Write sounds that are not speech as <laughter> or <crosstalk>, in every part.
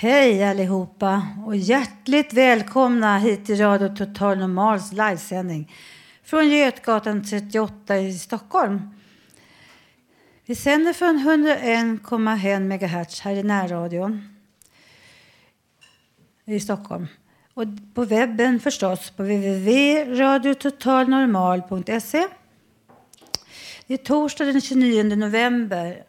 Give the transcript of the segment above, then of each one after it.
Hej allihopa och hjärtligt välkomna hit till Radio Total Normals livesändning från Götgatan 38 i Stockholm. Vi sänder från 101,1 MHz här i närradion i Stockholm. Och på webben förstås på www.radiototalnormal.se. Det är torsdag den 29 november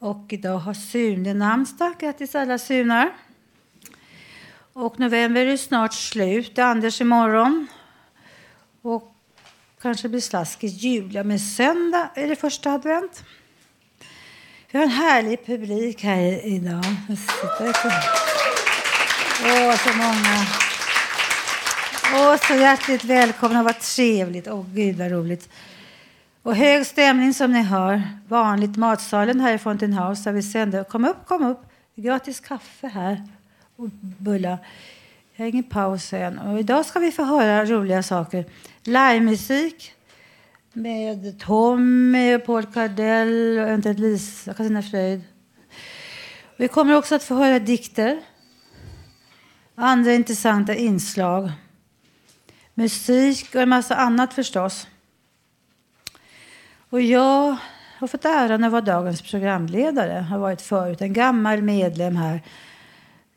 och idag har Sune namnsdag. Grattis alla Sunar. Och november är snart slut. Det är Anders imorgon. Och kanske blir slaskigt jul. Men söndag är det första advent. Vi har en härlig publik här idag. Åh, så många. Åh, så hjärtligt välkomna. Vad trevligt. Åh, gud vad roligt. Och hög stämning som ni hör. Vanligt matsalen här i Fountain House där vi sänder. Kom upp, kom upp. Gratis kaffe här och bullar. Jag har ingen paus än. Och idag ska vi få höra roliga saker. Livemusik med Tommy, Paul Cardell och eventuellt Lisa, Katarina Fröjd. Vi kommer också att få höra dikter. Andra intressanta inslag. Musik och en massa annat förstås. Och jag har fått äran att vara dagens programledare. Har varit förut en gammal medlem här.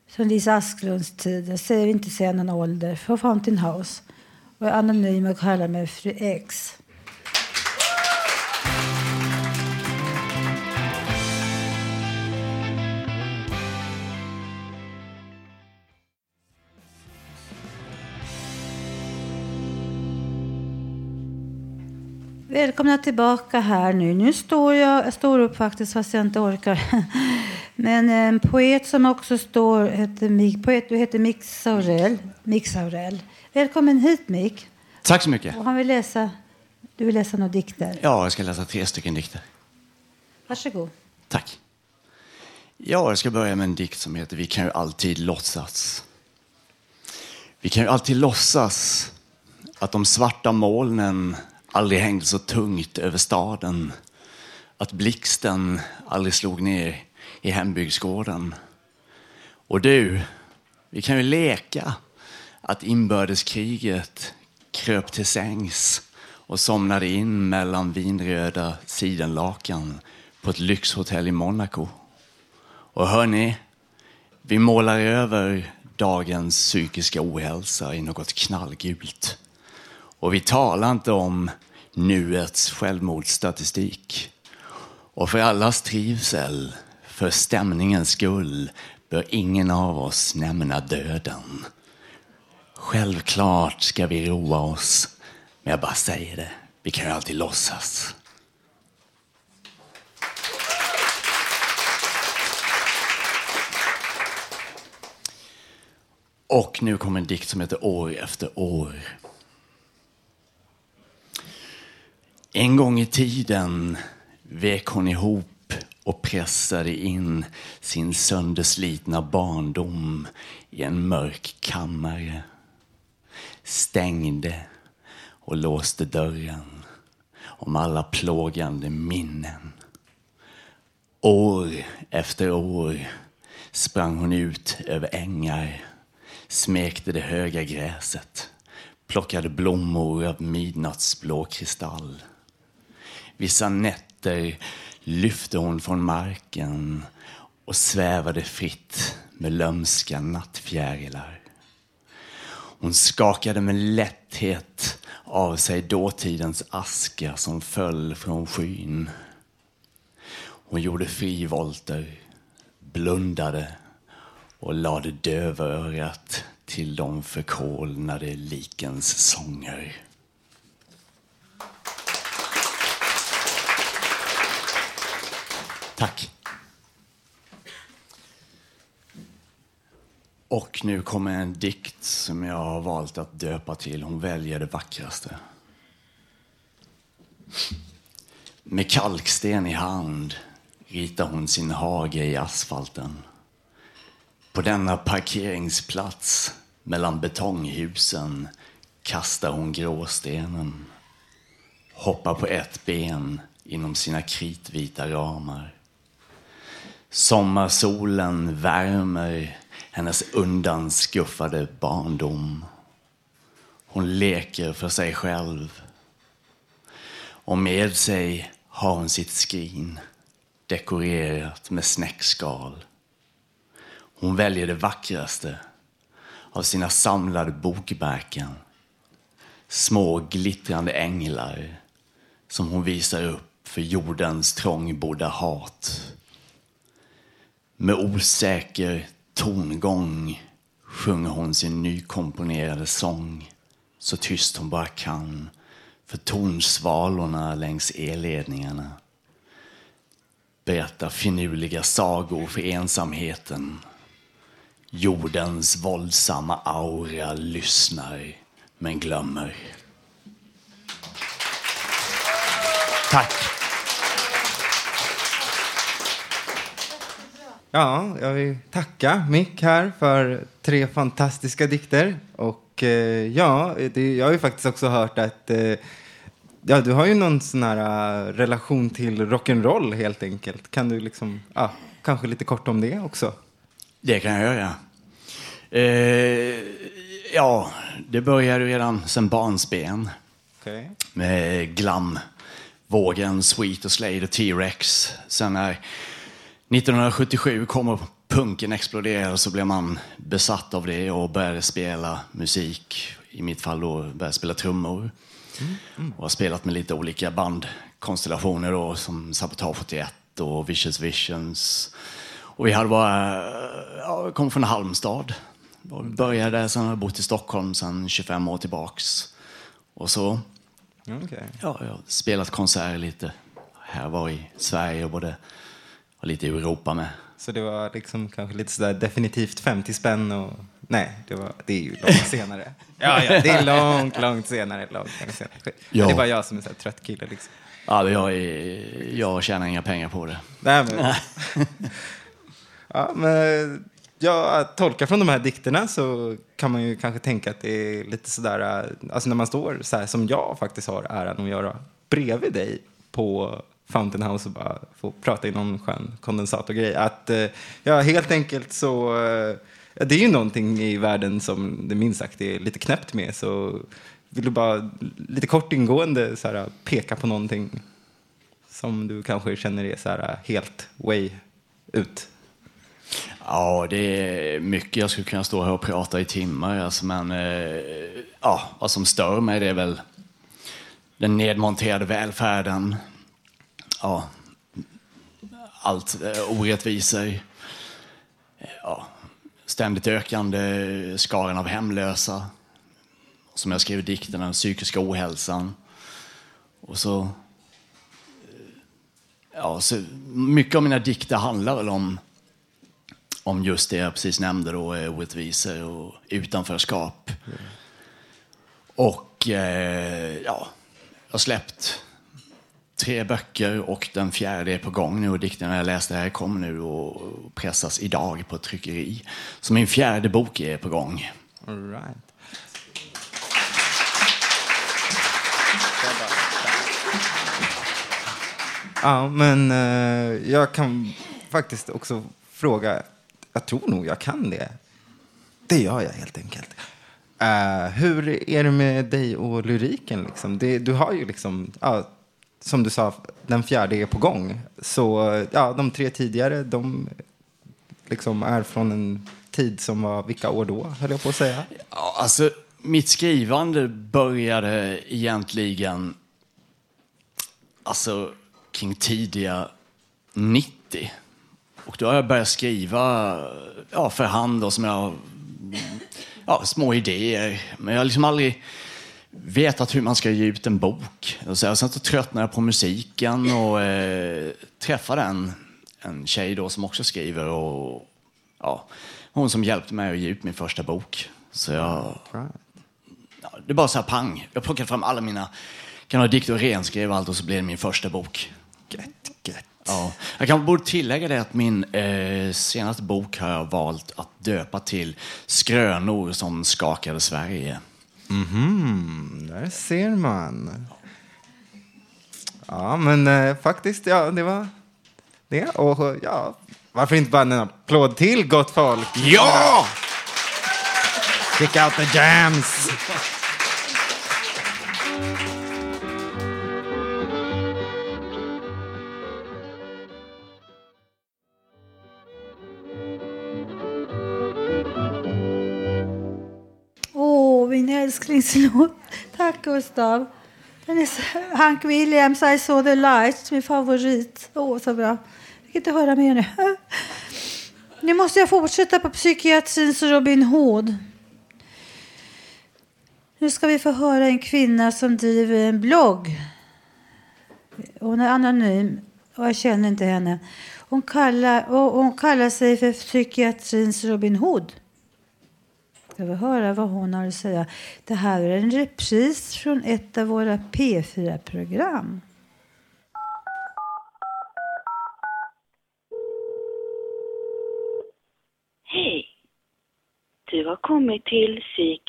Från Lisa Asklunds tid. Jag säger inte säga någon ålder. För Fountain House. Och är anonym och kallar mig Fru X. Välkomna tillbaka här nu. Nu står jag, jag står upp faktiskt fast jag inte orkar. <laughs> Men en poet som också står heter, poet, du heter Mix Saurell. Mix Saurell. Välkommen hit Mick. Tack så mycket. Och han vill läsa, du vill läsa några dikter. Ja, jag ska läsa tre stycken dikter. Varsågod. Tack. Ja, jag ska börja med en dikt som heter Vi kan ju alltid låtsas. Vi kan ju alltid låtsas att de svarta molnen aldrig hängde så tungt över staden. Att blixten aldrig slog ner i hembygdsgården. Och du, vi kan ju leka att inbördeskriget kröp till sängs och somnade in mellan vinröda sidenlakan på ett lyxhotell i Monaco. Och hörni, vi målar över dagens psykiska ohälsa i något knallgult. Och vi talar inte om nuets självmordsstatistik. Och för allas trivsel, för stämningens skull, bör ingen av oss nämna döden. Självklart ska vi roa oss, men jag bara säger det, vi kan ju alltid låtsas. Och nu kommer en dikt som heter År efter år. En gång i tiden vek hon ihop och pressade in sin sönderslitna barndom i en mörk kammare. Stängde och låste dörren om alla plågande minnen. År efter år sprang hon ut över ängar, smekte det höga gräset, plockade blommor av midnattsblå kristall. Vissa nätter lyfte hon från marken och svävade fritt med lömska nattfjärilar. Hon skakade med lätthet av sig dåtidens aska som föll från skyn. Hon gjorde frivolter, blundade och lade dövörat till de förkolnade likens sånger. Tack. Och nu kommer en dikt som jag har valt att döpa till Hon väljer det vackraste. Med kalksten i hand ritar hon sin hage i asfalten. På denna parkeringsplats mellan betonghusen kastar hon gråstenen. Hoppar på ett ben inom sina kritvita ramar. Sommarsolen värmer hennes undanskuffade barndom. Hon leker för sig själv. Och med sig har hon sitt skrin dekorerat med snäckskal. Hon väljer det vackraste av sina samlade bokmärken. Små glittrande änglar som hon visar upp för jordens trångbodda hat. Med osäker tongång sjunger hon sin nykomponerade sång så tyst hon bara kan för tonsvalorna längs elledningarna berättar finurliga sagor för ensamheten. Jordens våldsamma aura lyssnar men glömmer. Tack. Ja, jag vill tacka Mick här för tre fantastiska dikter. Och eh, ja, det, jag har ju faktiskt också hört att eh, ja, du har ju någon sån här uh, relation till rock'n'roll helt enkelt. Kan du liksom, ja, kanske lite kort om det också? Det kan jag göra. Eh, ja, det började redan sen barnsben. Okay. Med glam, vågen, Sweet och Slade och T-Rex. Sen när 1977 kommer punken exploderade så blev man besatt av det och började spela musik. I mitt fall då började spela trummor. Mm, mm. Och har spelat med lite olika bandkonstellationer då, som Sabotage 41 och Vicious Visions. Och vi hade bara, ja, kom från Halmstad. Och började där, sen har jag bott i Stockholm sedan 25 år tillbaks. Och så, okay. ja, jag har spelat konserter lite här var i Sverige och både och lite Europa med. Så det var liksom kanske lite sådär definitivt 50 spänn och nej, det, var, det är ju långt <laughs> senare. ja, ja, det är långt, långt senare. Långt, långt senare. Ja. Det är bara jag som är så trött kille liksom. Ja, jag, är, jag tjänar inga pengar på det. Nej, men, ja, men jag tolkar från de här dikterna så kan man ju kanske tänka att det är lite sådär, alltså när man står så här som jag faktiskt har äran att göra bredvid dig på Fountain House och bara få prata i någon skön kondensatorgrej. Att eh, ja, helt enkelt så, eh, det är ju någonting i världen som det minst sagt är lite knäppt med. Så vill du bara lite kort ingående så här, peka på någonting som du kanske känner är så här, helt way ut? Ja, det är mycket. Jag skulle kunna stå här och prata i timmar. Alltså, men eh, ja, vad som stör mig det är väl den nedmonterade välfärden ja, allt eh, orättvisor. Ja, ständigt ökande skaran av hemlösa. Som jag skrev i dikten, den psykiska ohälsan. Och så... Eh, ja, så mycket av mina dikter handlar väl om, om just det jag precis nämnde, då, eh, orättvisor och utanförskap. Mm. Och eh, ja, jag har släppt tre böcker och den fjärde är på gång nu och dikterna jag läste här kommer nu och pressas idag på ett tryckeri. Så min fjärde bok är på gång. All right. Ja, men uh, jag kan faktiskt också fråga, jag tror nog jag kan det. Det gör jag helt enkelt. Uh, hur är det med dig och lyriken? Liksom? Det, du har ju liksom, uh, som du sa, den fjärde är på gång. Så ja, de tre tidigare, de liksom är från en tid som var, vilka år då, höll jag på att säga? Ja, alltså, mitt skrivande började egentligen alltså, kring tidiga 90. Och då har jag börjat skriva ja, för hand och som jag, ja, små idéer. Men jag har liksom aldrig vetat hur man ska ge ut en bok. Och så, och sen så tröttnade jag på musiken och eh, träffade en, en tjej då som också skriver. Och, ja, hon som hjälpte mig att ge ut min första bok. Så jag, ja, det bara så här pang. Jag plockade fram alla mina gamla dikter och renskrev allt och så blev det min första bok. Gött, gött. Ja. Jag kan borde tillägga det att min eh, senaste bok har jag valt att döpa till Skrönor som skakade Sverige. Mhm, där ser man. Ja, men eh, faktiskt, ja, det var det. Och ja, varför inte bara en applåd till, gott folk? Ja! Kick out the jams! Åh, min älsklingslåt. Gustav. Den är så, Hank Williams, I saw the light, min favorit. Åh, så bra. Jag kan inte höra mer nu. Nu måste jag fortsätta på psykiatrins Robin Hood. Nu ska vi få höra en kvinna som driver en blogg. Hon är anonym och jag känner inte henne. Hon kallar, och hon kallar sig för psykiatrins Robin Hood. Jag vill höra vad hon har att säga. Det här är en repris från ett av våra P4-program. Hej! Du har kommit till Psyk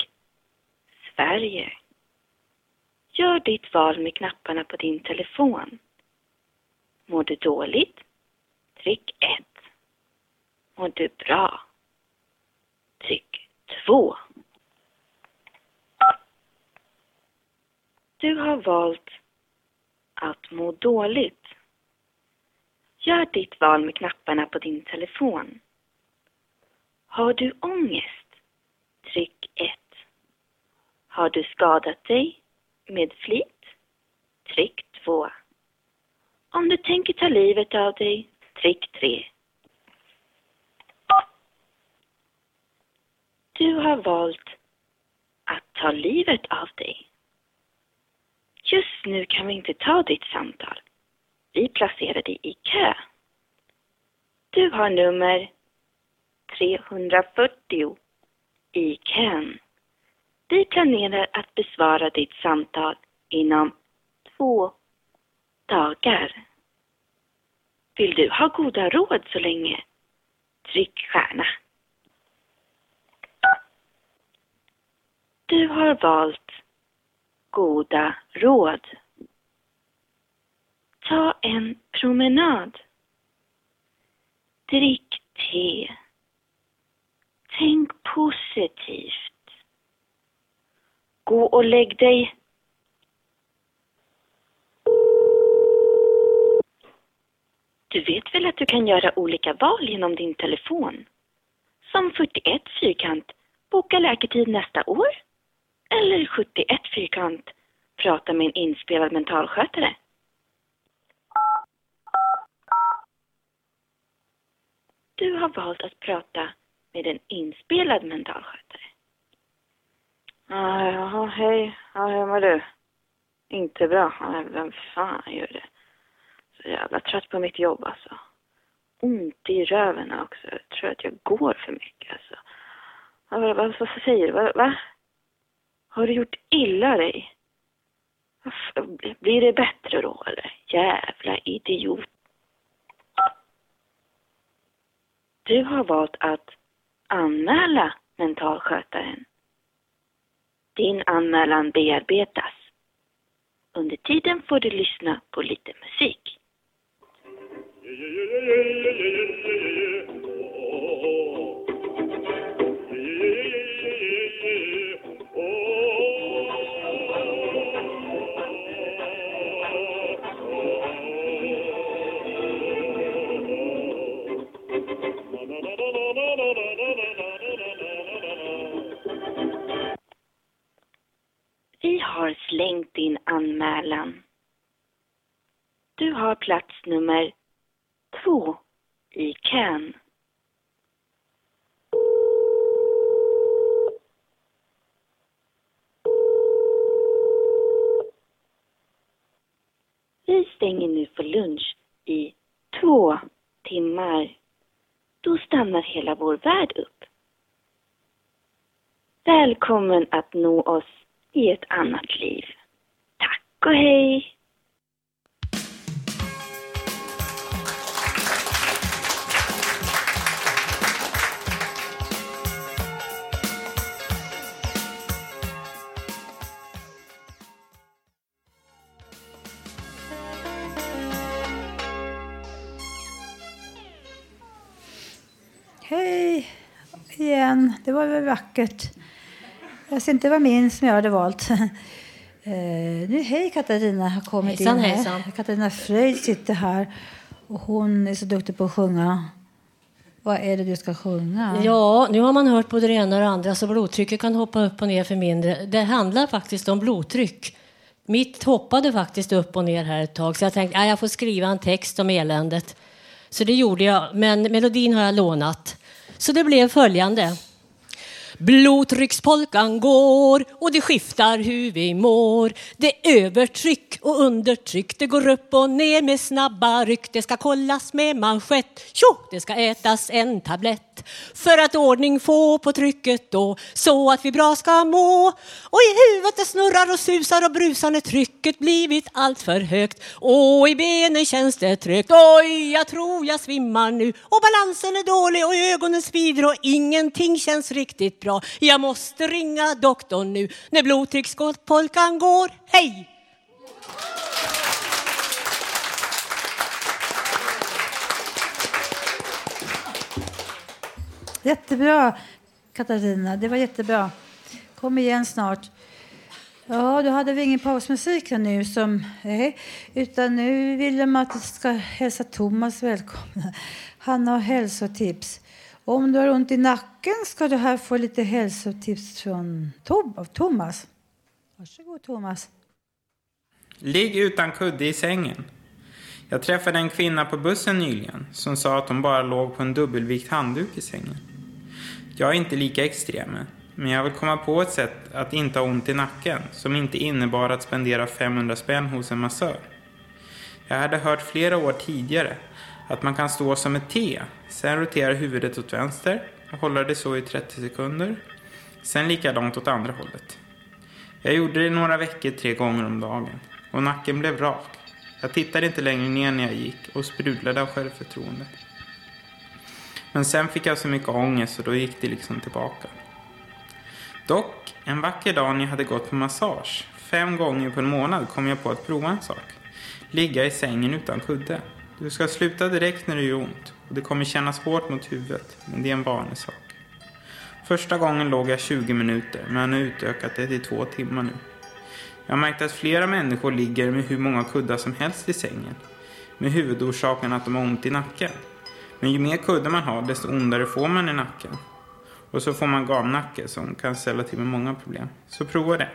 Sverige. Gör ditt val med knapparna på din telefon. Mår du dåligt? Tryck 1. Mår du bra? Tryck 2. Du har valt att må dåligt. Gör ditt val med knapparna på din telefon. Har du ångest? Tryck 1. Har du skadat dig med flit? Tryck 2. Om du tänker ta livet av dig? Tryck 3. Du har valt att ta livet av dig. Just nu kan vi inte ta ditt samtal. Vi placerar dig i kö. Du har nummer 340 i kön. Vi planerar att besvara ditt samtal inom två dagar. Vill du ha goda råd så länge? Tryck stjärna. Du har valt goda råd. Ta en promenad. Drick te. Tänk positivt. Gå och lägg dig. Du vet väl att du kan göra olika val genom din telefon? Som 41 fyrkant, boka läkartid nästa år. Eller 71 fyrkant, prata med en inspelad mentalskötare. Du har valt att prata med en inspelad mentalskötare. Ja, jaha, hej. Ja, hur mår du? Inte bra. Ja, vem fan gör det? Så jävla trött på mitt jobb alltså. Ont i röven också. Jag tror att jag går för mycket alltså. Ja, vad, vad, vad säger du? Va, va? Har du gjort illa dig? Blir det bättre då eller? Jävla idiot. Du har valt att anmäla mentalskötaren. Din anmälan bearbetas. Under tiden får du lyssna på lite musik. Har slängt din anmälan. Du har plats nummer två i kön. Vi stänger nu för lunch i två timmar. Då stannar hela vår värld upp. Välkommen att nå oss i ett annat liv. Tack och hej! Hej igen. Det var väl vackert. Jag ser inte vad min som jag hade valt. <laughs> Eh, nu, hej Katarina har kommit Hejsan, in här. hejsan. Katarina Fröjd sitter här och hon är så duktig på att sjunga. Vad är det du ska sjunga? Ja, nu har man hört både det ena och det andra så blodtrycket kan hoppa upp och ner för mindre. Det handlar faktiskt om blodtryck. Mitt hoppade faktiskt upp och ner här ett tag så jag tänkte att jag får skriva en text om eländet. Så det gjorde jag, men melodin har jag lånat. Så det blev följande. Blodtryckspolkan går och det skiftar hur vi mår. Det är övertryck och undertryck. Det går upp och ner med snabba ryck. Det ska kollas med manschett. Tjo! Det ska ätas en tablett för att ordning få på trycket då så att vi bra ska må. Och i huvudet det snurrar och susar och brusar när trycket blivit allt för högt. Och i benen känns det trögt. Oj, jag tror jag svimmar nu. Och balansen är dålig och ögonen svider och ingenting känns riktigt bra. Jag måste ringa doktorn nu när blodtryckspolkan går. Hej! Jättebra Katarina, det var jättebra. Kom igen snart. Ja, då hade vi ingen pausmusik här nu som, nej, utan nu vill de att du ska hälsa Thomas välkommen. Han har hälsotips. Om du har ont i nacken ska du här få lite hälsotips från Tom, av Thomas. Varsågod Thomas. Ligg utan kudde i sängen. Jag träffade en kvinna på bussen nyligen som sa att hon bara låg på en dubbelvikt handduk i sängen. Jag är inte lika extrem, men jag vill komma på ett sätt att inte ha ont i nacken som inte innebar att spendera 500 spänn hos en massör. Jag hade hört flera år tidigare att man kan stå som ett T, sen rotera huvudet åt vänster och hålla det så i 30 sekunder, sen likadant åt andra hållet. Jag gjorde det några veckor tre gånger om dagen och nacken blev rak. Jag tittade inte längre ner när jag gick och sprudlade av självförtroende. Men sen fick jag så mycket ångest och då gick det liksom tillbaka. Dock, en vacker dag när jag hade gått på massage, fem gånger på en månad, kom jag på att prova en sak. Ligga i sängen utan kudde. Du ska sluta direkt när det gör ont och det kommer kännas hårt mot huvudet, men det är en vanlig sak. Första gången låg jag 20 minuter, men jag har utökat det till två timmar nu. Jag har märkt att flera människor ligger med hur många kuddar som helst i sängen. Med huvudorsaken att de har ont i nacken. Men ju mer kuddar man har, desto ondare får man i nacken. Och så får man gamnacke som kan ställa till med många problem. Så prova det.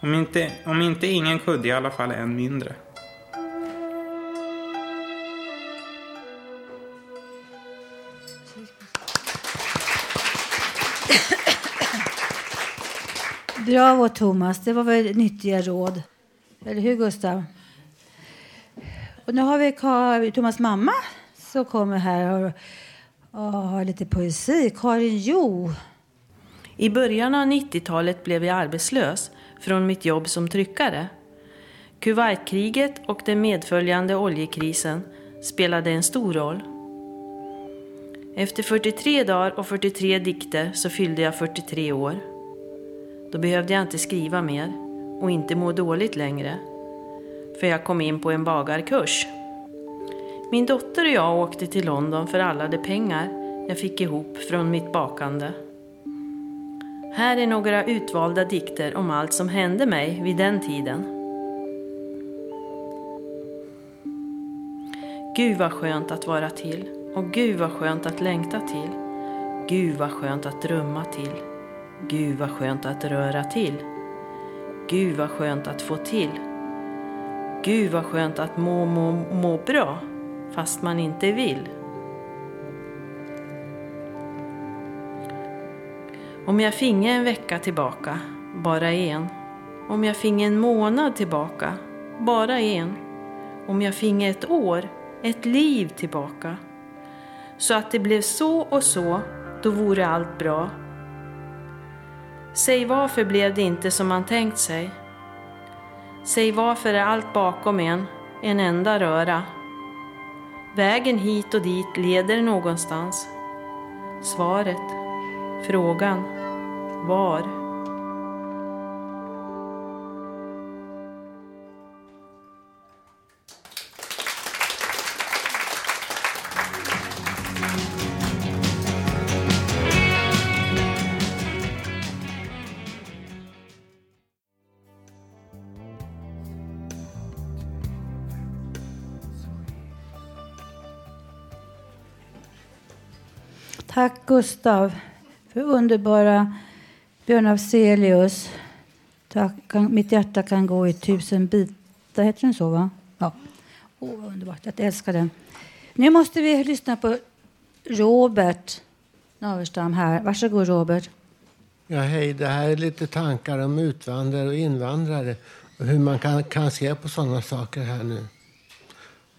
Om inte, om inte ingen kudde, i alla fall en mindre. Bravo Thomas, det var väl nyttiga råd. Eller hur Gustav? Och nu har vi Thomas mamma som kommer här och, och har lite poesi. Karin Jo. I början av 90-talet blev jag arbetslös från mitt jobb som tryckare. Kuwaitkriget och den medföljande oljekrisen spelade en stor roll. Efter 43 dagar och 43 dikter så fyllde jag 43 år. Då behövde jag inte skriva mer och inte må dåligt längre. För jag kom in på en bagarkurs. Min dotter och jag åkte till London för alla de pengar jag fick ihop från mitt bakande. Här är några utvalda dikter om allt som hände mig vid den tiden. Gud vad skönt att vara till och Gud vad skönt att längta till. Gud vad skönt att drömma till. Gud vad skönt att röra till. Gud vad skönt att få till. Gud vad skönt att må, må, må bra, fast man inte vill. Om jag finge en vecka tillbaka, bara en. Om jag finge en månad tillbaka, bara en. Om jag finge ett år, ett liv tillbaka. Så att det blev så och så, då vore allt bra. Säg varför blev det inte som man tänkt sig? Säg varför är allt bakom en, en enda röra? Vägen hit och dit leder någonstans. Svaret, frågan, var? Tack Gustav för underbara Björn Afzelius. Tack, kan- mitt hjärta kan gå i tusen bitar. Heter den så? va? Ja. Oh, underbart. Jag älskar den. Nu måste vi lyssna på Robert Naverstam här. Varsågod Robert. Ja, hej. Det här är lite tankar om utvandrare och invandrare och hur man kan, kan se på sådana saker här nu.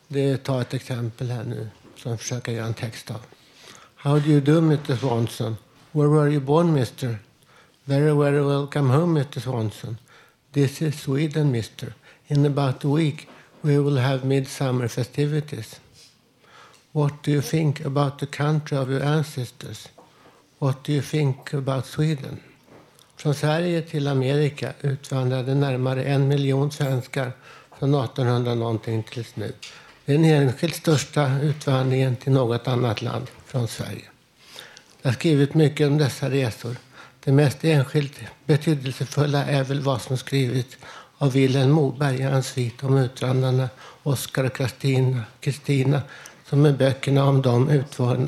Det tar ett exempel här nu som jag försöker göra en text av. How do you do, Mr Swanson? Where were you born, mister? Very, very welcome home, Mr Swanson. This is Sweden, mister. In about a week we will have midsummer festivities. What do you think about the country of your ancestors? What do you think about Sweden? Från Sverige till Amerika utvandrade närmare en miljon svenskar från 1800 någonting tills nu. Det är den enskilt största utvandringen till något annat land från Sverige. Jag har skrivit mycket om dessa resor. Det mest enskilt betydelsefulla är väl vad som skrivits av Vilhelm Moberg i hans svit om utvandrarna Oskar och Kristina, som med böckerna om dem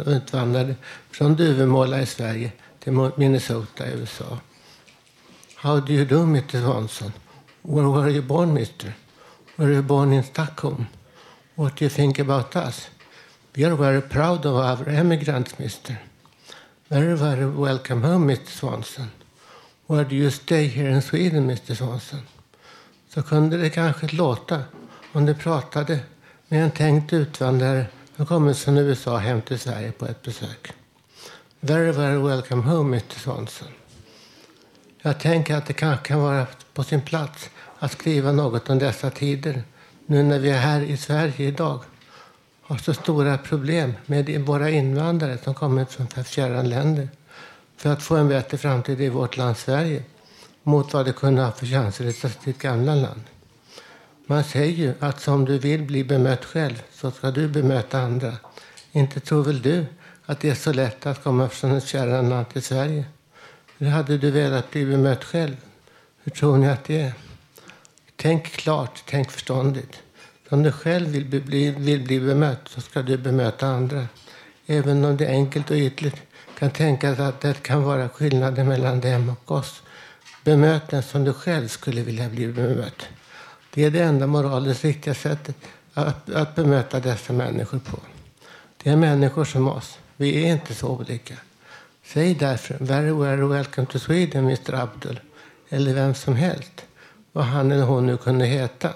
utvandrade från Duvemåla i Sverige till Minnesota i USA. How do you do, Mr Swanson? Where were you born, mister? Were you born in Stockholm? What do you think about us? We are very proud of our emigrants, mister. Very, very welcome home, Mr Swanson. Where do you stay here in Sweden, Mr Swanson? Så kunde det kanske låta om du pratade med en tänkt utvandrare som kommit från USA hem till Sverige på ett besök. Very, very welcome home, Mr Swanson. Jag tänker att det kanske kan vara på sin plats att skriva något om dessa tider nu när vi är här i Sverige idag har så stora problem med våra invandrare som kommit från fjärran länder för att få en bättre framtid i vårt land Sverige mot vad de kunde ha för chanser i sitt gamla land. Man säger ju att som du vill bli bemött själv så ska du bemöta andra. Inte tror väl du att det är så lätt att komma från ett fjärran land till Sverige? Hur hade du velat bli bemött själv? Hur tror ni att det är? Tänk klart, tänk förståndigt. Som du själv vill bli, vill bli bemött så ska du bemöta andra. Även om det enkelt och ytligt kan tänkas att det kan vara skillnader mellan dem och oss. Bemöt den som du själv skulle vilja bli bemött. Det är det enda moraliskt riktiga sättet att, att bemöta dessa människor på. Det är människor som oss. Vi är inte så olika. Säg därför very, very welcome to Sweden, Mr Abdul. Eller vem som helst. Vad han eller hon nu kunde heta.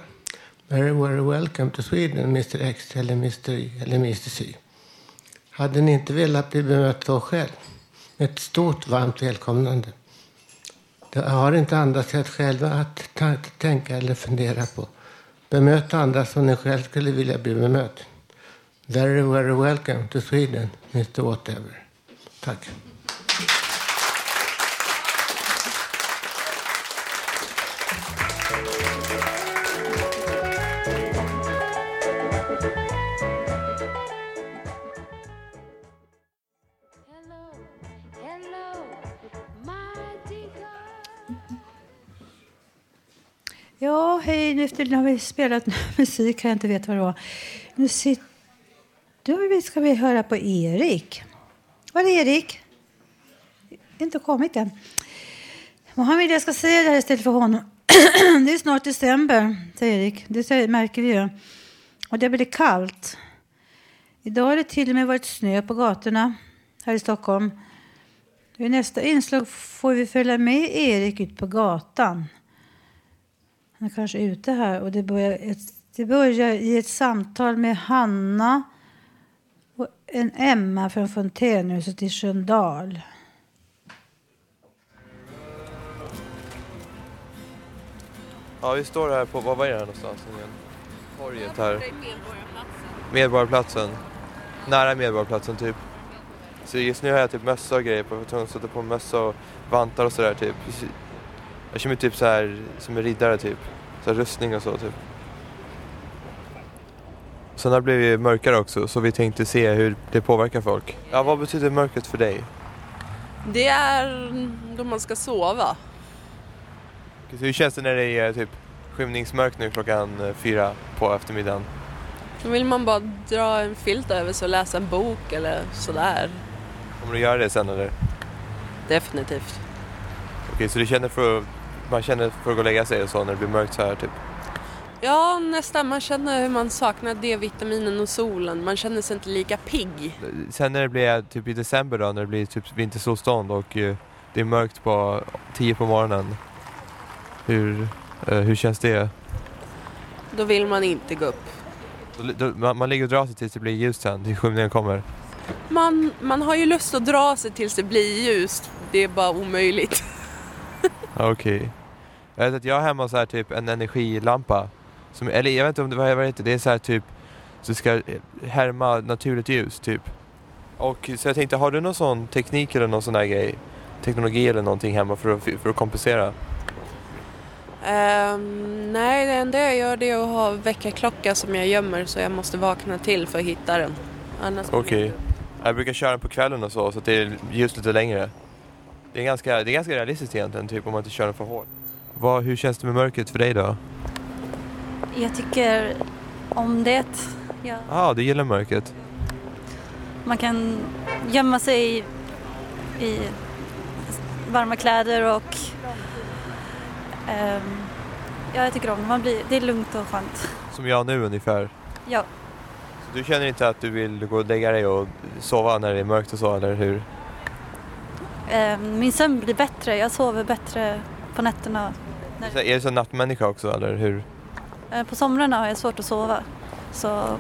Very, very welcome to Sweden, Mr X eller Mr Y eller Mr C. Hade ni inte velat bli bemött så själv? Med ett stort varmt välkomnande. Det har inte andra sätt själva att tänka eller fundera på. Bemöt andra som ni själv skulle vilja bli bemött. Very, very welcome to Sweden, Mr Whatever. Tack. Hej. Nu efter, har vi spelat <laughs> musik här, jag inte vet vad det var. Nu sitter, då ska vi höra på Erik. Var är Erik? Inte kommit än. Vad han vill jag ska säga det här istället för honom. <clears throat> det är snart december, säger Erik. Det märker vi ju. Och det blir kallt. Idag har det till och med varit snö på gatorna här i Stockholm. I nästa inslag får vi följa med Erik ut på gatan. Han är kanske ute här och det börjar, ett, det börjar i ett samtal med Hanna och en Emma från Fontänhuset i Sköndal. Ja, vi står här på, vad var är det här någonstans igen? Torget här. Medborgarplatsen. Nära Medborgarplatsen typ. Så just nu har jag typ mössa och grejer på, tvungen att sätta på mössa och vantar och sådär typ. Jag känner mig typ så här som en riddare typ. Så rustning och så typ. Sen har det blivit mörkare också så vi tänkte se hur det påverkar folk. Ja, vad betyder mörkret för dig? Det är då man ska sova. Så hur känns det när det är typ skymningsmörkt nu klockan eh, fyra på eftermiddagen? Då vill man bara dra en filt över sig och läsa en bok eller sådär. Kommer du göra det sen eller? Definitivt. Okej, så du känner för att, man känner för att gå och lägga sig och så när det blir mörkt så här typ? Ja, nästan. Man känner hur man saknar D-vitaminen och solen. Man känner sig inte lika pigg. Sen när det blir typ i december då, när det blir typ vintersolstånd och eh, det är mörkt på 10 på morgonen. Hur, eh, hur känns det? Då vill man inte gå upp. Då, då, man, man ligger och drar sig tills det blir ljust sen, tills skymningen kommer. Man, man har ju lust att dra sig tills det blir ljust. Det är bara omöjligt. <laughs> Okej. Jag vet att jag har hemma så här typ en energilampa. Som, eller jag vet inte om det vad vad heter det. Det är så här typ så ska härma naturligt ljus typ. Och så jag tänkte, har du någon sån teknik eller någon sån där grej? Teknologi eller någonting hemma för att, för att kompensera? Ehm, nej, det enda jag gör det är att ha väckarklocka som jag gömmer så jag måste vakna till för att hitta den. Okej. Jag brukar köra den på kvällen och så, så att det är ljus lite längre. Det är ganska, det är ganska realistiskt egentligen, typ om man inte kör den för hårt. Vad, hur känns det med mörkret för dig då? Jag tycker om det. Ja. Ah, du gillar mörkret. Man kan gömma sig i, i varma kläder och ehm, ja, jag tycker om det. Man blir, det är lugnt och skönt. Som jag nu ungefär. Ja, Så du känner inte att du vill gå och lägga dig och sova när det är mörkt och så, eller hur? ehm, min sömn blir bättre. Jag sover bättre på nätterna. När, Är du så nattmänniska också, eller hur? eh, på somrarna har jag svårt att sova. Så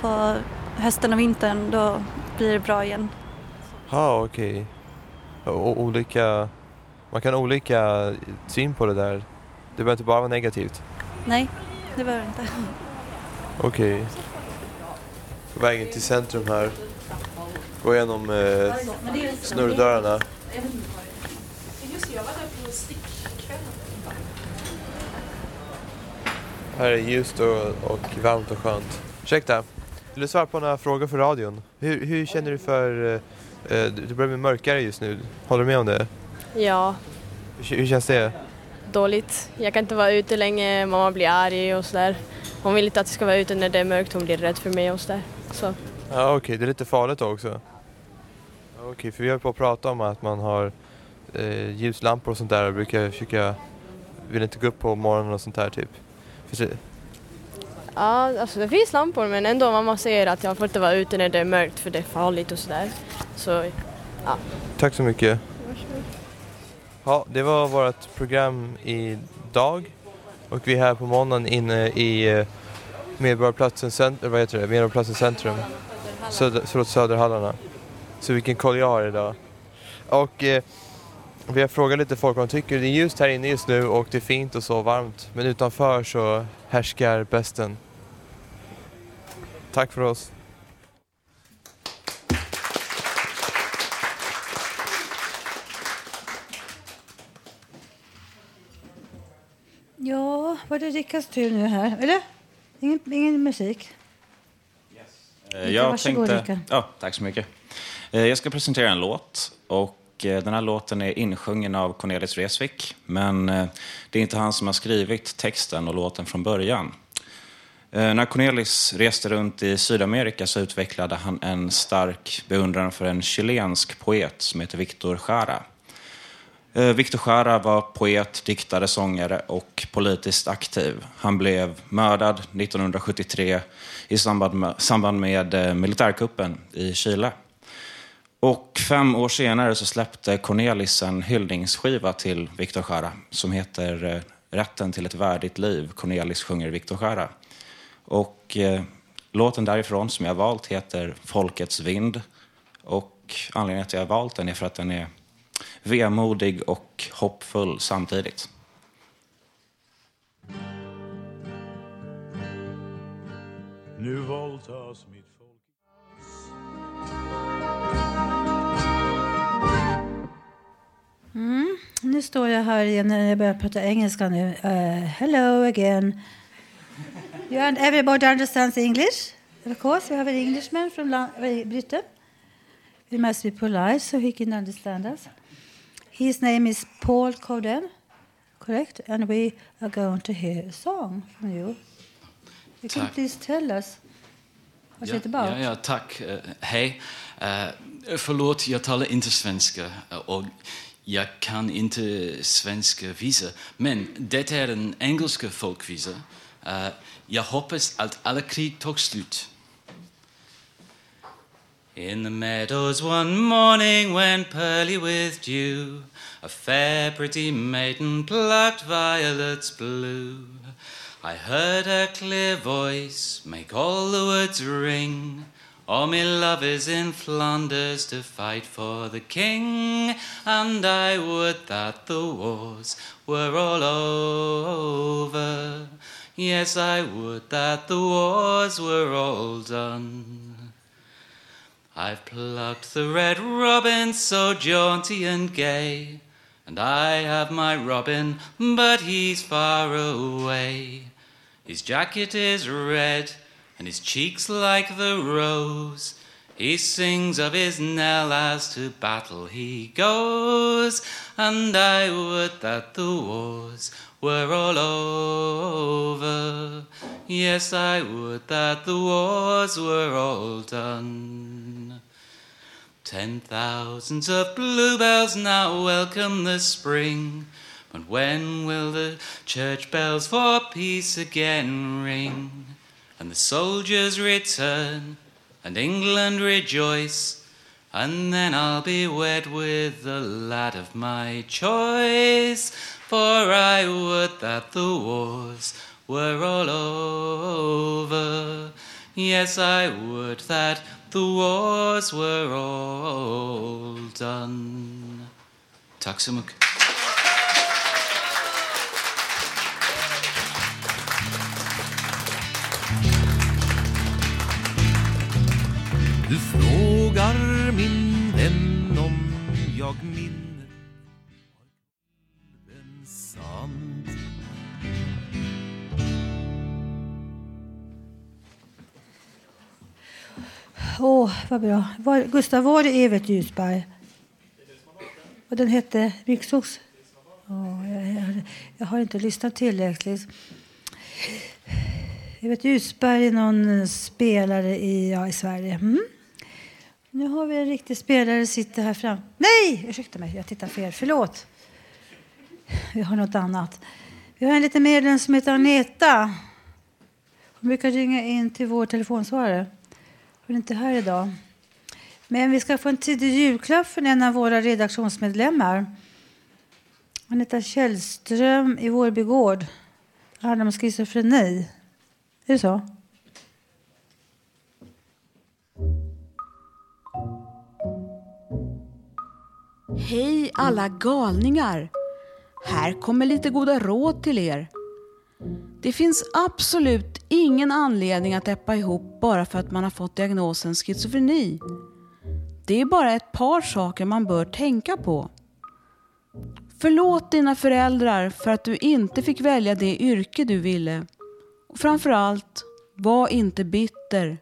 på hösten och vintern då blir det bra igen. Ja, okej. Och olika... Man kan ha olika syn på det där. Det behöver inte bara vara negativt. Nej, det behöver inte. Okej. På vägen till centrum här. Gå igenom eh, snurrdörrarna. Här är ljust och, och varmt och skönt. Ursäkta, vill du svara på några frågor för radion? Hur, hur känner du för... Eh, eh, det börjar bli mörkare just nu. Håller du med om det? Ja, Hur, hur känns det? dåligt. Jag kan inte vara ute länge, mamma blir arg och sådär. Hon vill inte att jag ska vara ute när det är mörkt, hon blir rädd för mig och sådär. Så, Ja okej, det är lite farligt då också. Okej, för vi har på att prata om att man har eh, ljuslampor och sånt där och brukar försöka... Vill inte gå upp på morgonen och sånt där typ. Det, ja, alltså det finns lampor men ändå mamma säger att jag får inte vara ute när det är mörkt för det är farligt och sådär. Så, ja. tack så mycket. Ja, det var vårt program idag. Och vi är här på måndagen inne i eh, Medborgarplatsen, cent- vad heter det? Medborgarplatsen centrum. Söder, förlåt, Söderhallarna. Så vilken koll jag har idag. Och eh, vi har frågat lite folk vad de tycker. Det är ljust här inne just nu och det är fint och så varmt. Men utanför så härskar besten. Tack för oss. Ja, var det Rickards tur nu här? Eller? Ingen, ingen musik? Eh, Jag Varsågod, tänkte... Ja, tack så mycket. Eh, Jag ska presentera en låt. Och Eh, den här låten är insjungen av Cornelis Vreeswijk. Men eh, det är inte han som har skrivit texten och låten från början. Eh, när Cornelis reste runt i Sydamerika så utvecklade han en stark beundran för en chilensk poet som heter Victor Jara. Victor Jara var poet, diktare, sångare och politiskt aktiv. Han blev mördad 1973 i samband med, samband med militärkuppen i Chile. Och fem år senare så släppte Cornelis en hyllningsskiva till Victor Jara som heter eh, Rätten till ett värdigt liv. Cornelis sjunger Victor Jara. Och eh, låten därifrån som jag valt heter Folkets vind. Och anledningen till att jag har valt den är för att den är vemodig och hoppfull samtidigt. Nu våldtas min Mm. Nu står jag här igen när jag börjar prata engelska nu. Uh, hello again. You and everybody understands English? Of course, we have an Englishman from uh, Britain. We must be polite so he can understand us. His name is Paul Coden, correct? And we are going to hear a song from you. You can Tack. please tell us what's ja, it about? Ja, ja, tack. Eh, hej. Uh, förlåt, jag talar inte svenska eh, och jag kan inte svenska visa. Men det är en engelska folkvisa. Uh, jag hoppas att alla krig tog slut. In the meadows one morning when pearly with dew, a fair pretty maiden plucked violets blue. I heard her clear voice make all the woods ring. All me love is in Flanders to fight for the king, and I would that the wars were all over. Yes, I would that the wars were all done. I've plucked the red robin so jaunty and gay, and I have my robin, but he's far away. His jacket is red, and his cheeks like the rose. He sings of his Nell as to battle he goes, and I would that the wars were all over. Yes, I would that the wars were all done. Ten thousands of bluebells now welcome the spring. But when will the church bells for peace again ring? And the soldiers return, and England rejoice, and then I'll be wed with the lad of my choice. For I would that the wars were all over. Yes, I would that the wars were all done. Mycket. Du frågar min vän om jag minner den sant Åh, vad bra. Var, Gustav, var det Evert Ljusberg? Och den hette Byxox? Oh, jag, jag, jag har inte lyssnat tillräckligt. Evert Ljusberg är någon spelare i, ja, i Sverige. Mm. Nu har vi en riktig spelare sitter här fram. Nej, ursäkta mig, jag tittar fel. Förlåt. Vi har något annat. Vi har en liten medlem som heter Agneta. Hon brukar ringa in till vår telefonsvarare. Hon är inte här idag. Men vi ska få en tidig julklapp från en av våra redaktionsmedlemmar. Agneta Källström i Vårby gård. Det handlar om schizofreni. Är det så? Hej alla galningar! Här kommer lite goda råd till er. Det finns absolut ingen anledning att äppa ihop bara för att man har fått diagnosen schizofreni. Det är bara ett par saker man bör tänka på. Förlåt dina föräldrar för att du inte fick välja det yrke du ville. Och framförallt, var inte bitter.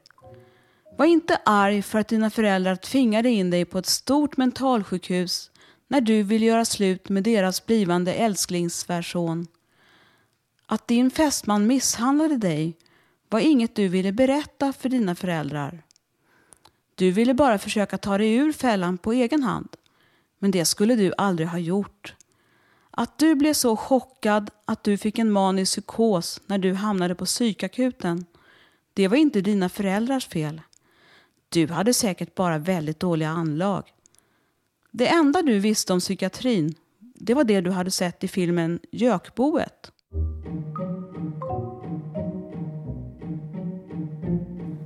Var inte arg för att dina föräldrar tvingade in dig på ett stort mentalsjukhus när du ville göra slut med deras blivande älsklingssvärson. Att din fästman misshandlade dig var inget du ville berätta för dina föräldrar. Du ville bara försöka ta dig ur fällan på egen hand. Men det skulle du aldrig ha gjort. Att du blev så chockad att du fick en manisk psykos när du hamnade på psykakuten, det var inte dina föräldrars fel. Du hade säkert bara väldigt dåliga anlag. Det enda du visste om psykiatrin, det var det du hade sett i filmen Gökboet.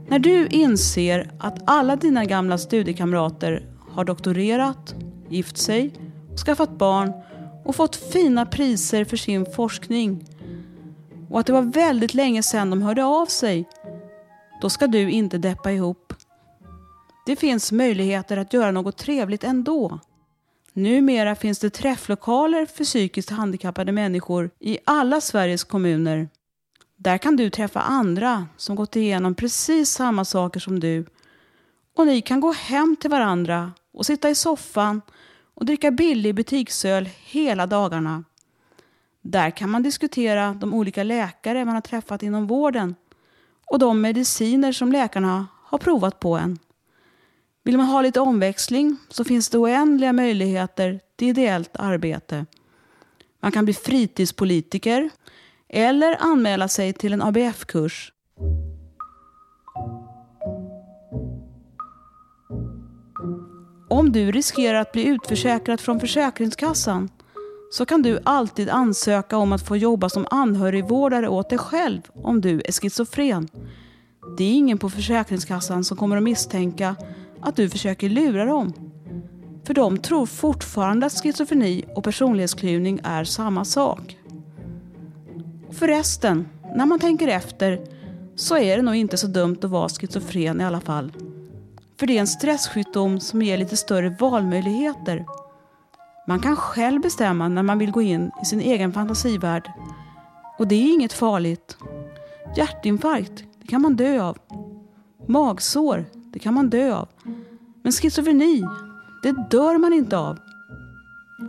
När du inser att alla dina gamla studiekamrater har doktorerat, gift sig, skaffat barn och fått fina priser för sin forskning och att det var väldigt länge sedan de hörde av sig, då ska du inte deppa ihop. Det finns möjligheter att göra något trevligt ändå. Numera finns det träfflokaler för psykiskt handikappade människor i alla Sveriges kommuner. Där kan du träffa andra som gått igenom precis samma saker som du. Och ni kan gå hem till varandra och sitta i soffan och dricka billig butiksöl hela dagarna. Där kan man diskutera de olika läkare man har träffat inom vården och de mediciner som läkarna har provat på en. Vill man ha lite omväxling så finns det oändliga möjligheter till ideellt arbete. Man kan bli fritidspolitiker eller anmäla sig till en ABF-kurs. Om du riskerar att bli utförsäkrad från Försäkringskassan så kan du alltid ansöka om att få jobba som anhörigvårdare åt dig själv om du är schizofren. Det är ingen på Försäkringskassan som kommer att misstänka att du försöker lura dem. För de tror fortfarande att schizofreni och personlighetsklyvning är samma sak. Förresten, när man tänker efter så är det nog inte så dumt att vara schizofren i alla fall. För det är en stresssjukdom som ger lite större valmöjligheter. Man kan själv bestämma när man vill gå in i sin egen fantasivärld. Och det är inget farligt. Hjärtinfarkt, det kan man dö av. Magsår, det kan man dö av. Men schizofreni, det dör man inte av.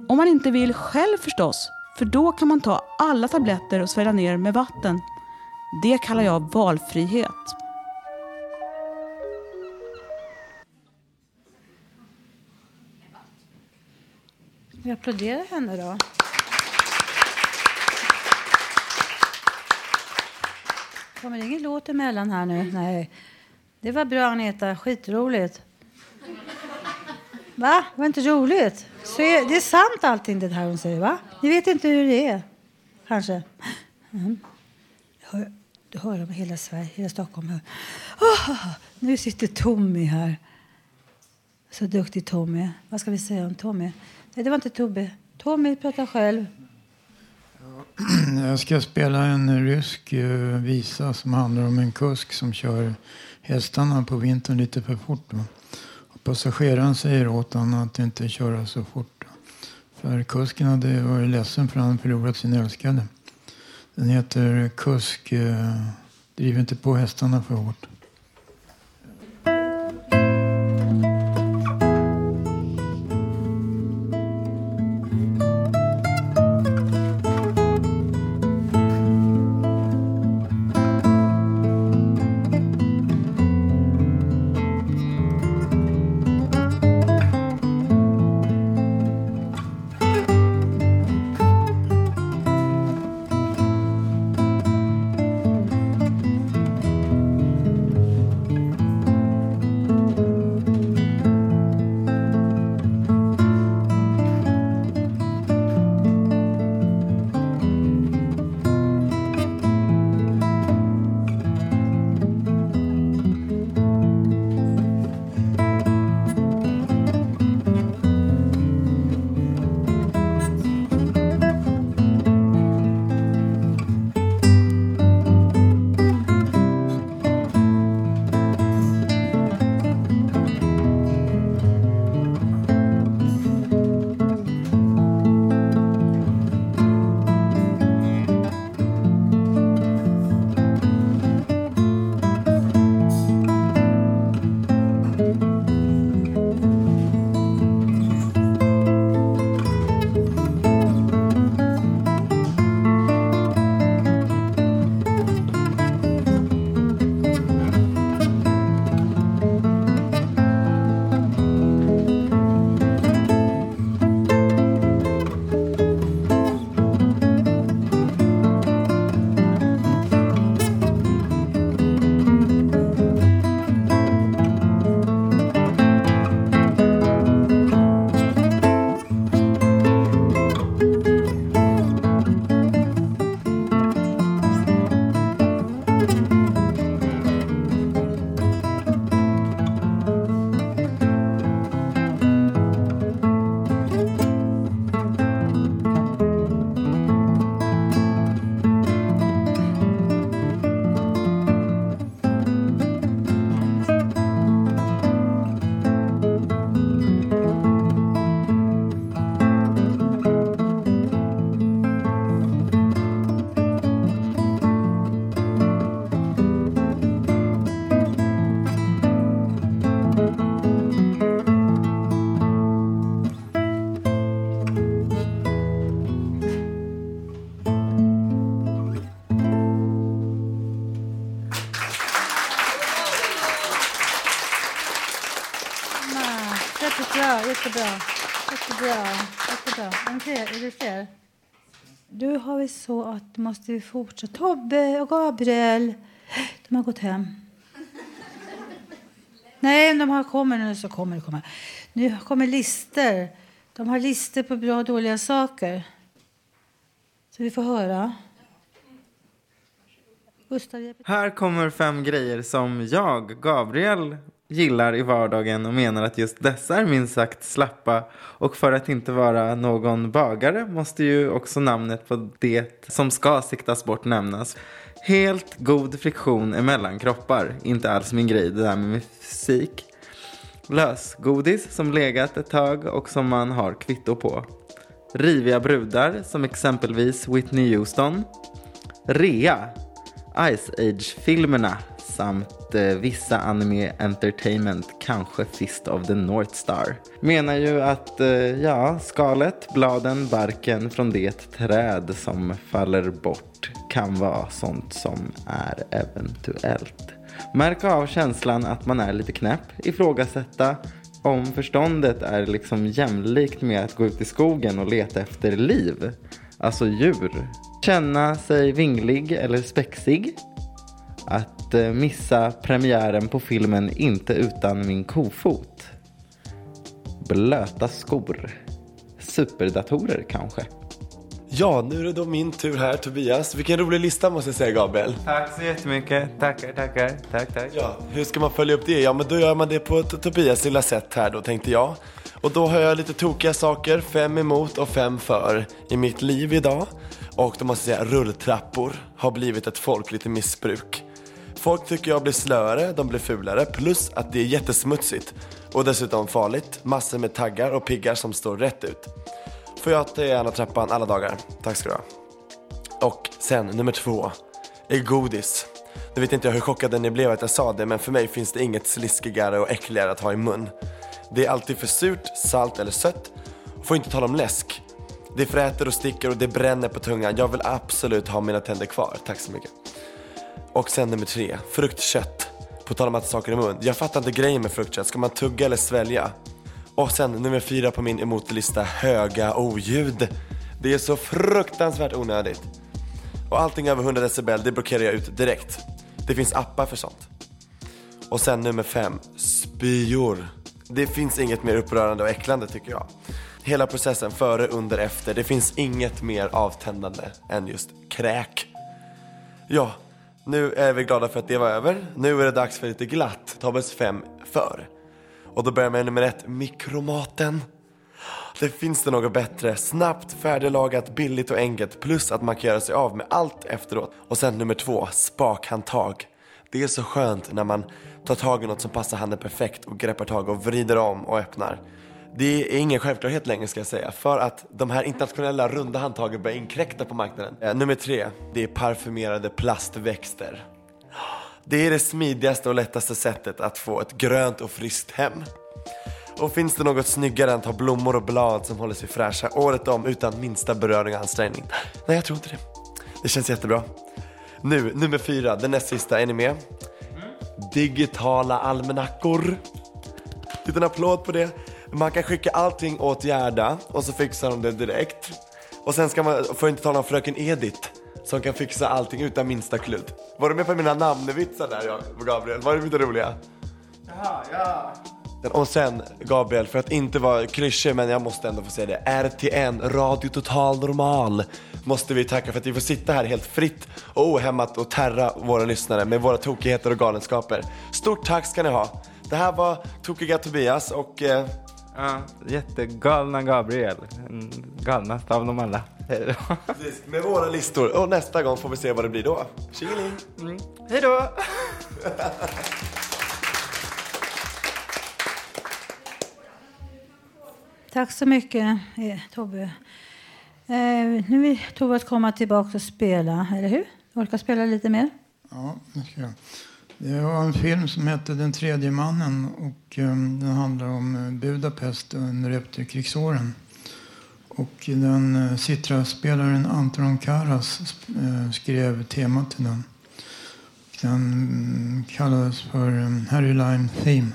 Om man inte vill själv förstås, för då kan man ta alla tabletter och svälja ner med vatten. Det kallar jag valfrihet. Vi applåderar henne då. Kommer det ingen låt emellan här nu? Nej. Det var bra Agneta, skitroligt. Va? Var inte roligt? Så är, det är sant allting det här hon säger va? Ni vet inte hur det är. Kanske. Mm. Hör, du hör om hela Sverige, hela Stockholm. Hör. Oh, ah, ah, ah. nu sitter Tommy här. Så duktig Tommy. Vad ska vi säga om Tommy? Nej, det var inte Tobbe. Tommy pratar själv. <clears throat> Jag ska spela en rysk eh, visa som handlar om en kusk som kör hästarna på vintern lite för fort. Då. Och passageraren säger åt honom att inte köra så fort. För kusken hade varit ledsen för att han förlorat sin älskade. Den heter Kusk eh, Driv inte på hästarna för hårt. Fler? är det fler? Nu har vi så att måste vi fortsätta. Tobbe och Gabriel, de har gått hem. Nej, de har kommer nu så kommer det komma. Nu kommer lister. De har lister på bra och dåliga saker. Så vi får höra. Gustav Här kommer fem grejer som jag, Gabriel, gillar i vardagen och menar att just dessa är minst sagt slappa. Och för att inte vara någon bagare måste ju också namnet på det som ska siktas bort nämnas. Helt god friktion emellan kroppar. Inte alls min grej det där med fysik. Lösgodis som legat ett tag och som man har kvitto på. Riviga brudar som exempelvis Whitney Houston. Rea. Ice Age-filmerna samt eh, vissa anime entertainment, kanske Fist of the North Star. Menar ju att, eh, ja, skalet, bladen, barken från det träd som faller bort kan vara sånt som är eventuellt. Märka av känslan att man är lite knäpp, ifrågasätta om förståndet är liksom jämlikt med att gå ut i skogen och leta efter liv, alltså djur. Känna sig vinglig eller spexig. Att eh, missa premiären på filmen Inte utan min kofot. Blöta skor. Superdatorer kanske. Ja, nu är det då min tur här Tobias. Vilken rolig lista måste jag säga Gabriel. Tack så jättemycket. Tackar, tackar. Tack, tack. Ja, hur ska man följa upp det? Ja, men då gör man det på ett Tobias lilla sätt här då tänkte jag. Och då har jag lite tokiga saker, fem emot och fem för i mitt liv idag. Och då måste jag säga, rulltrappor har blivit ett folkligt missbruk. Folk tycker jag blir slöare, de blir fulare, plus att det är jättesmutsigt. Och dessutom farligt, massor med taggar och piggar som står rätt ut. Får jag ta gärna trappan alla dagar. Tack ska du ha. Och sen nummer två är godis. Nu vet inte jag hur chockade ni blev att jag sa det men för mig finns det inget sliskigare och äckligare att ha i mun. Det är alltid för surt, salt eller sött. Får inte tala om läsk. Det fräter och sticker och det bränner på tungan. Jag vill absolut ha mina tänder kvar. Tack så mycket. Och sen nummer tre, fruktkött. På tal om att saker i mun. Jag fattar inte grejen med fruktkött. Ska man tugga eller svälja? Och sen nummer fyra på min emotlista, höga oljud. Det är så fruktansvärt onödigt. Och allting över 100 decibel, det blockerar jag ut direkt. Det finns appar för sånt. Och sen nummer fem, spyor. Det finns inget mer upprörande och äcklande tycker jag. Hela processen före, under, efter. Det finns inget mer avtändande än just kräk. Ja, nu är vi glada för att det var över. Nu är det dags för lite glatt. Tobbes fem för. Och då börjar med nummer ett, mikromaten. Det finns det något bättre, snabbt, färdiglagat, billigt och enkelt plus att man kan göra sig av med allt efteråt. Och sen nummer två, spakhandtag. Det är så skönt när man tar tag i något som passar handen perfekt och greppar tag och vrider om och öppnar. Det är ingen självklarhet längre ska jag säga för att de här internationella runda handtagen börjar inkräkta på marknaden. Eh, nummer tre, det är parfymerade plastväxter. Det är det smidigaste och lättaste sättet att få ett grönt och friskt hem. Och finns det något snyggare än att ha blommor och blad som håller sig fräscha året om utan minsta beröring och ansträngning? Nej, jag tror inte det. Det känns jättebra. Nu, nummer fyra, den näst sista, är ni med? Digitala almanackor. Liten applåd på det. Man kan skicka allting åt Gerda och så fixar de det direkt. Och sen ska man, får inte tala om fröken Edith som kan fixa allting utan minsta kludd. Var du med på mina namnvitsar där jag, Gabriel? Var det lite roliga? Jaha, ja. Och sen Gabriel, för att inte vara klyschig men jag måste ändå få säga det. RTN, Radio Total Normal, måste vi tacka för att vi får sitta här helt fritt och ohämmat och terra våra lyssnare med våra tokigheter och galenskaper. Stort tack ska ni ha. Det här var Tokiga Tobias och... Eh... Ja, jättegalna Gabriel. Den Galnaste av dem alla. Precis, med våra listor. Och nästa gång får vi se vad det blir då. Tjingeling! Mm. Hej då! Tack så mycket, eh, Tobbe. Eh, nu vill Tobbe att komma tillbaka och spela, eller hur? Orkar spela lite mer? Ja, det ska jag. Det var en film som hette Den tredje mannen och um, den handlar om eh, Budapest under efterkrigsåren. Och den uh, Citra-spelaren Anton Karas uh, skrev temat till den. Den um, kallades för um, Harry Lime Theme.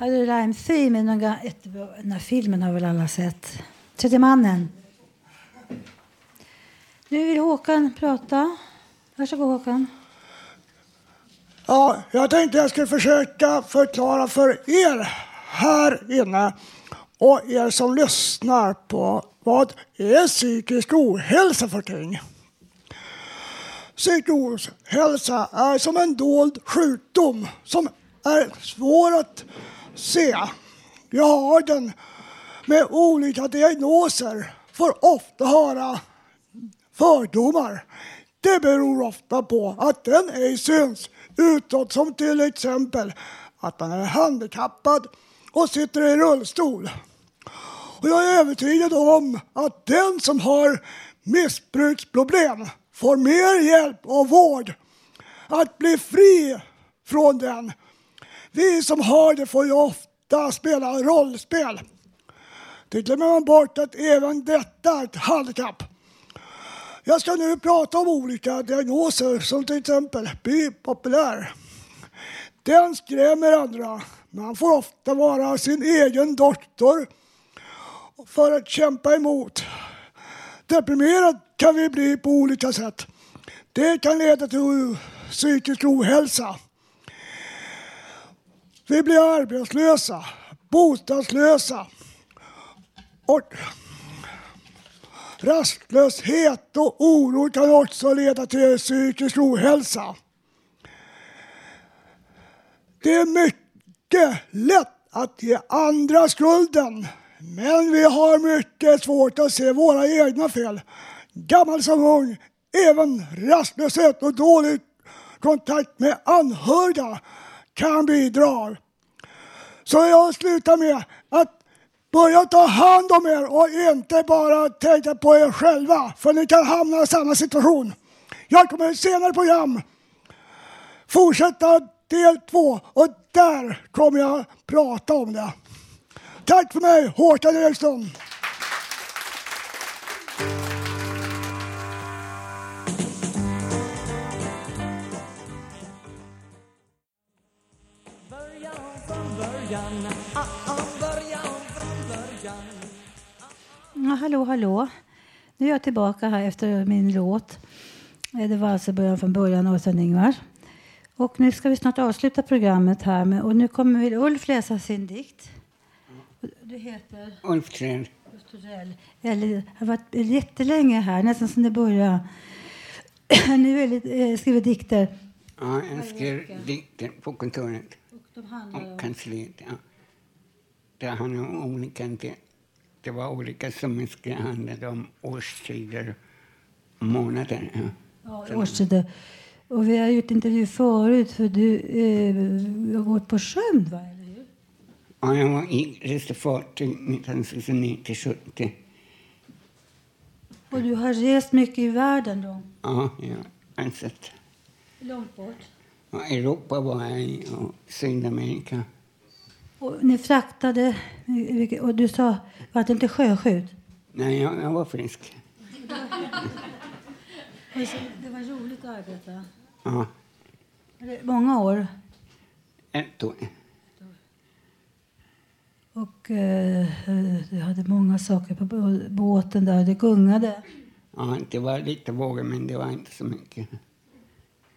Här är Rhyme Theme, någon ett, den här filmen har väl alla sett. Tredje mannen. Nu vill Håkan prata. Varsågod Håkan. Ja, jag tänkte jag skulle försöka förklara för er här inne och er som lyssnar på vad är psykisk ohälsa för ting. Psykisk ohälsa är som en dold sjukdom som är svår att se. Jag har den med olika diagnoser, får ofta höra fördomar. Det beror ofta på att den ej syns utåt som till exempel att man är handikappad och sitter i rullstol. Och jag är övertygad om att den som har missbruksproblem får mer hjälp och vård att bli fri från den. Vi som har det får ju ofta spela rollspel. Det glömmer man bort att även detta är ett handikapp. Jag ska nu prata om olika diagnoser som till exempel bipopulär. Den skrämmer andra. Man får ofta vara sin egen doktor för att kämpa emot. Deprimerad kan vi bli på olika sätt. Det kan leda till psykisk ohälsa. Vi blir arbetslösa, bostadslösa och rastlöshet och oro kan också leda till psykisk ohälsa. Det är mycket lätt att ge andra skulden, men vi har mycket svårt att se våra egna fel. Gammal som ung, även rastlöshet och dålig kontakt med anhöriga kan bidra. Så jag slutar med att börja ta hand om er och inte bara tänka på er själva, för ni kan hamna i samma situation. Jag kommer i senare program fortsätta del två och där kommer jag prata om det. Tack för mig, Håkan Eriksson. Ja, hallå, hallå. Nu är jag tillbaka här efter min låt. Eh, Det var alltså början från början och sen Ingvar. Och nu ska vi snart avsluta programmet här. Med, och nu kommer väl Ulf läsa sin dikt. Du heter? Ulf Trell. Eller har varit jättelänge här, nästan som det började. <clears throat> nu är det, eh, skriver dikter. Ja, jag skrev dikter på kontoret De handlar om... och kansliet. Ja. Det handlade om olika... Det, var olika som handlade om årstider månader. Ja. Ja, årstider. Och vi har gjort intervju förut för du eh, har gått på sjön va? Eller hur? Ja, jag var i reste fartyg 1969 till 70. Och du har rest mycket i världen då? Ja, ja. Alltså, Långt bort. ja, Europa var jag i och Sydamerika. Och ni fraktade, och du sa, var det inte sjöskjut? Nej, jag, jag var frisk. <laughs> Det var roligt att arbeta. Ja, Många år. ett år. Och eh, du hade många saker på bå- båten där. Det gungade. Ja, det var lite vågor, men det var inte så mycket.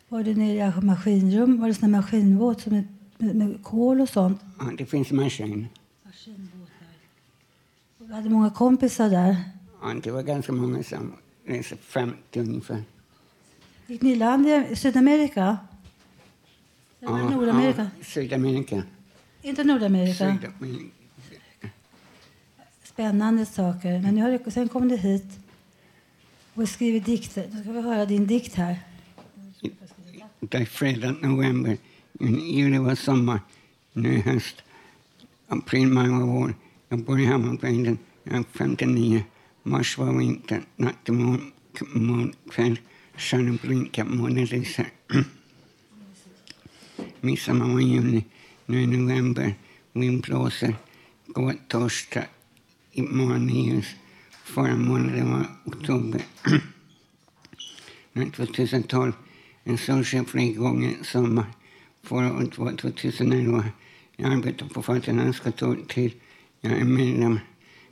Var det nere i maskinrum? Var det sån maskinbåt som med, med, kol och sånt? Ja, det finns maskin. Du hade många kompisar där. Ja, det var ganska många som reste 50 ungefär. Gick ni i land i Sydamerika? Var det Nordamerika? Ja, Sydamerika. Inte Nordamerika? Sydamerika. Spännande saker. Men nu har du, sen kom du hit och skriver dikter. Då ska vi höra din dikt här. Det är fredag, november. Juli var sommar. Nu är höst. April, maj var vår. Jag bor i Hammarbyhöjden. Jag är 59. Mars var vinter. Natt till morgon, morgon kväll. Stjärnor blinkar, månen lyser. Midsommar var i juni. Nu är november. Vind blåser. Går torsdag. Imorgon är ljus. Förra månaden var oktober. <clears throat> Nu 2012. en solsken flera i sommar förra året var 2011. Jag arbetar på Fattiglandskontoret till jag är medlem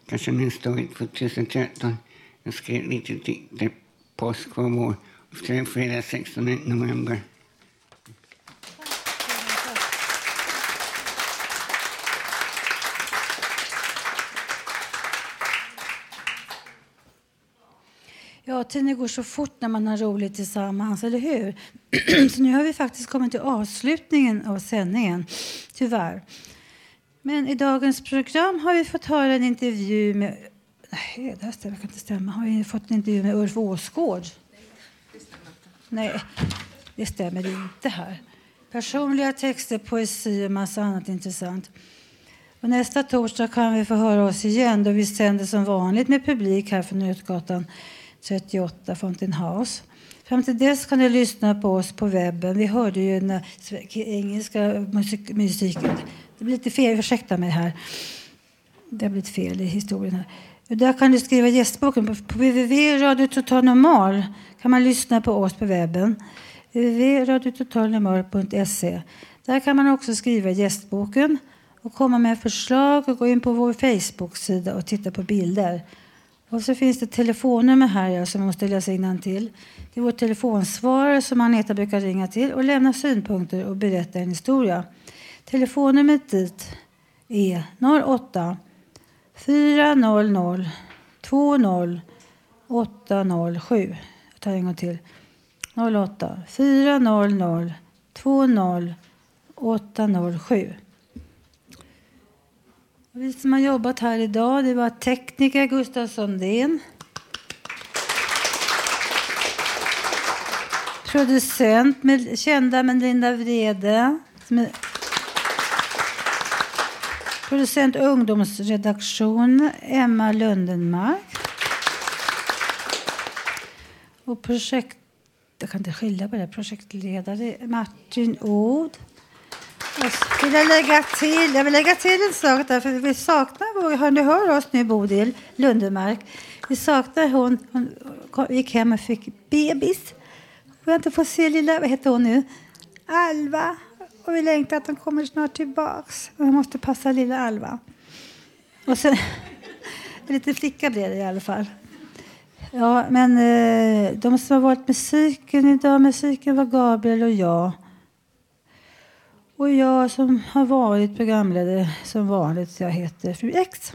kanske nästa år 2013. Jag skrev lite dikter påsk var vår och fredag 16 november. Tiden går så fort när man har roligt tillsammans, eller hur? <clears throat> så nu har vi faktiskt kommit till avslutningen av sändningen, tyvärr. Men i dagens program har vi fått höra en intervju med... Nej, det här stämmer, kan inte stämma. Har vi fått en intervju med Ulf Åsgård? Nej, det stämmer inte här. Personliga texter, poesi och massa annat intressant. Och nästa torsdag kan vi få höra oss igen då vi sänder som vanligt med publik här från Nötgatan 38 Fountain House. Fram till dess kan du lyssna på oss på webben. Vi hörde ju den engelska musik, musiken. Det blir lite fel, ursäkta mig här. Det har blivit fel i historien här. Där kan du skriva gästboken. På, på www.radio Total Normal kan man lyssna på oss på webben. www.radiototalnormal.se Där kan man också skriva gästboken och komma med förslag och gå in på vår Facebook-sida och titta på bilder. Och så finns det telefonnummer här ja, som jag måste läsa innan till. Det är vår telefonsvarare som Aneta brukar ringa till och lämna synpunkter och berätta en historia. Telefonnumret dit är 08 400 20 807. Jag tar en gång till. 08 400 20 807. Vi som har jobbat här idag det var tekniker Gustav Sundén. Producent med, kända Melinda Vrede. Som är, producent ungdomsredaktion Emma Lundenmark. Och projekt, jag kan inte skilja på det, projektledare Martin Od. Vill jag, lägga till, jag vill lägga till en sak där, för vi saknar vår, hör, ni hör oss nu Bodil Lundemark. Vi saknar hon, hon gick hem och fick bebis. Vi har inte fått se lilla, vad heter hon nu? Alva. Och vi längtar att hon kommer snart tillbaks. Och vi måste passa lilla Alva. Och sen, <laughs> en liten flicka blev det i alla fall. Ja, men eh, de som har valt musiken idag, musiken var Gabriel och jag. Och jag som har varit programledare som vanligt, jag heter Fru X.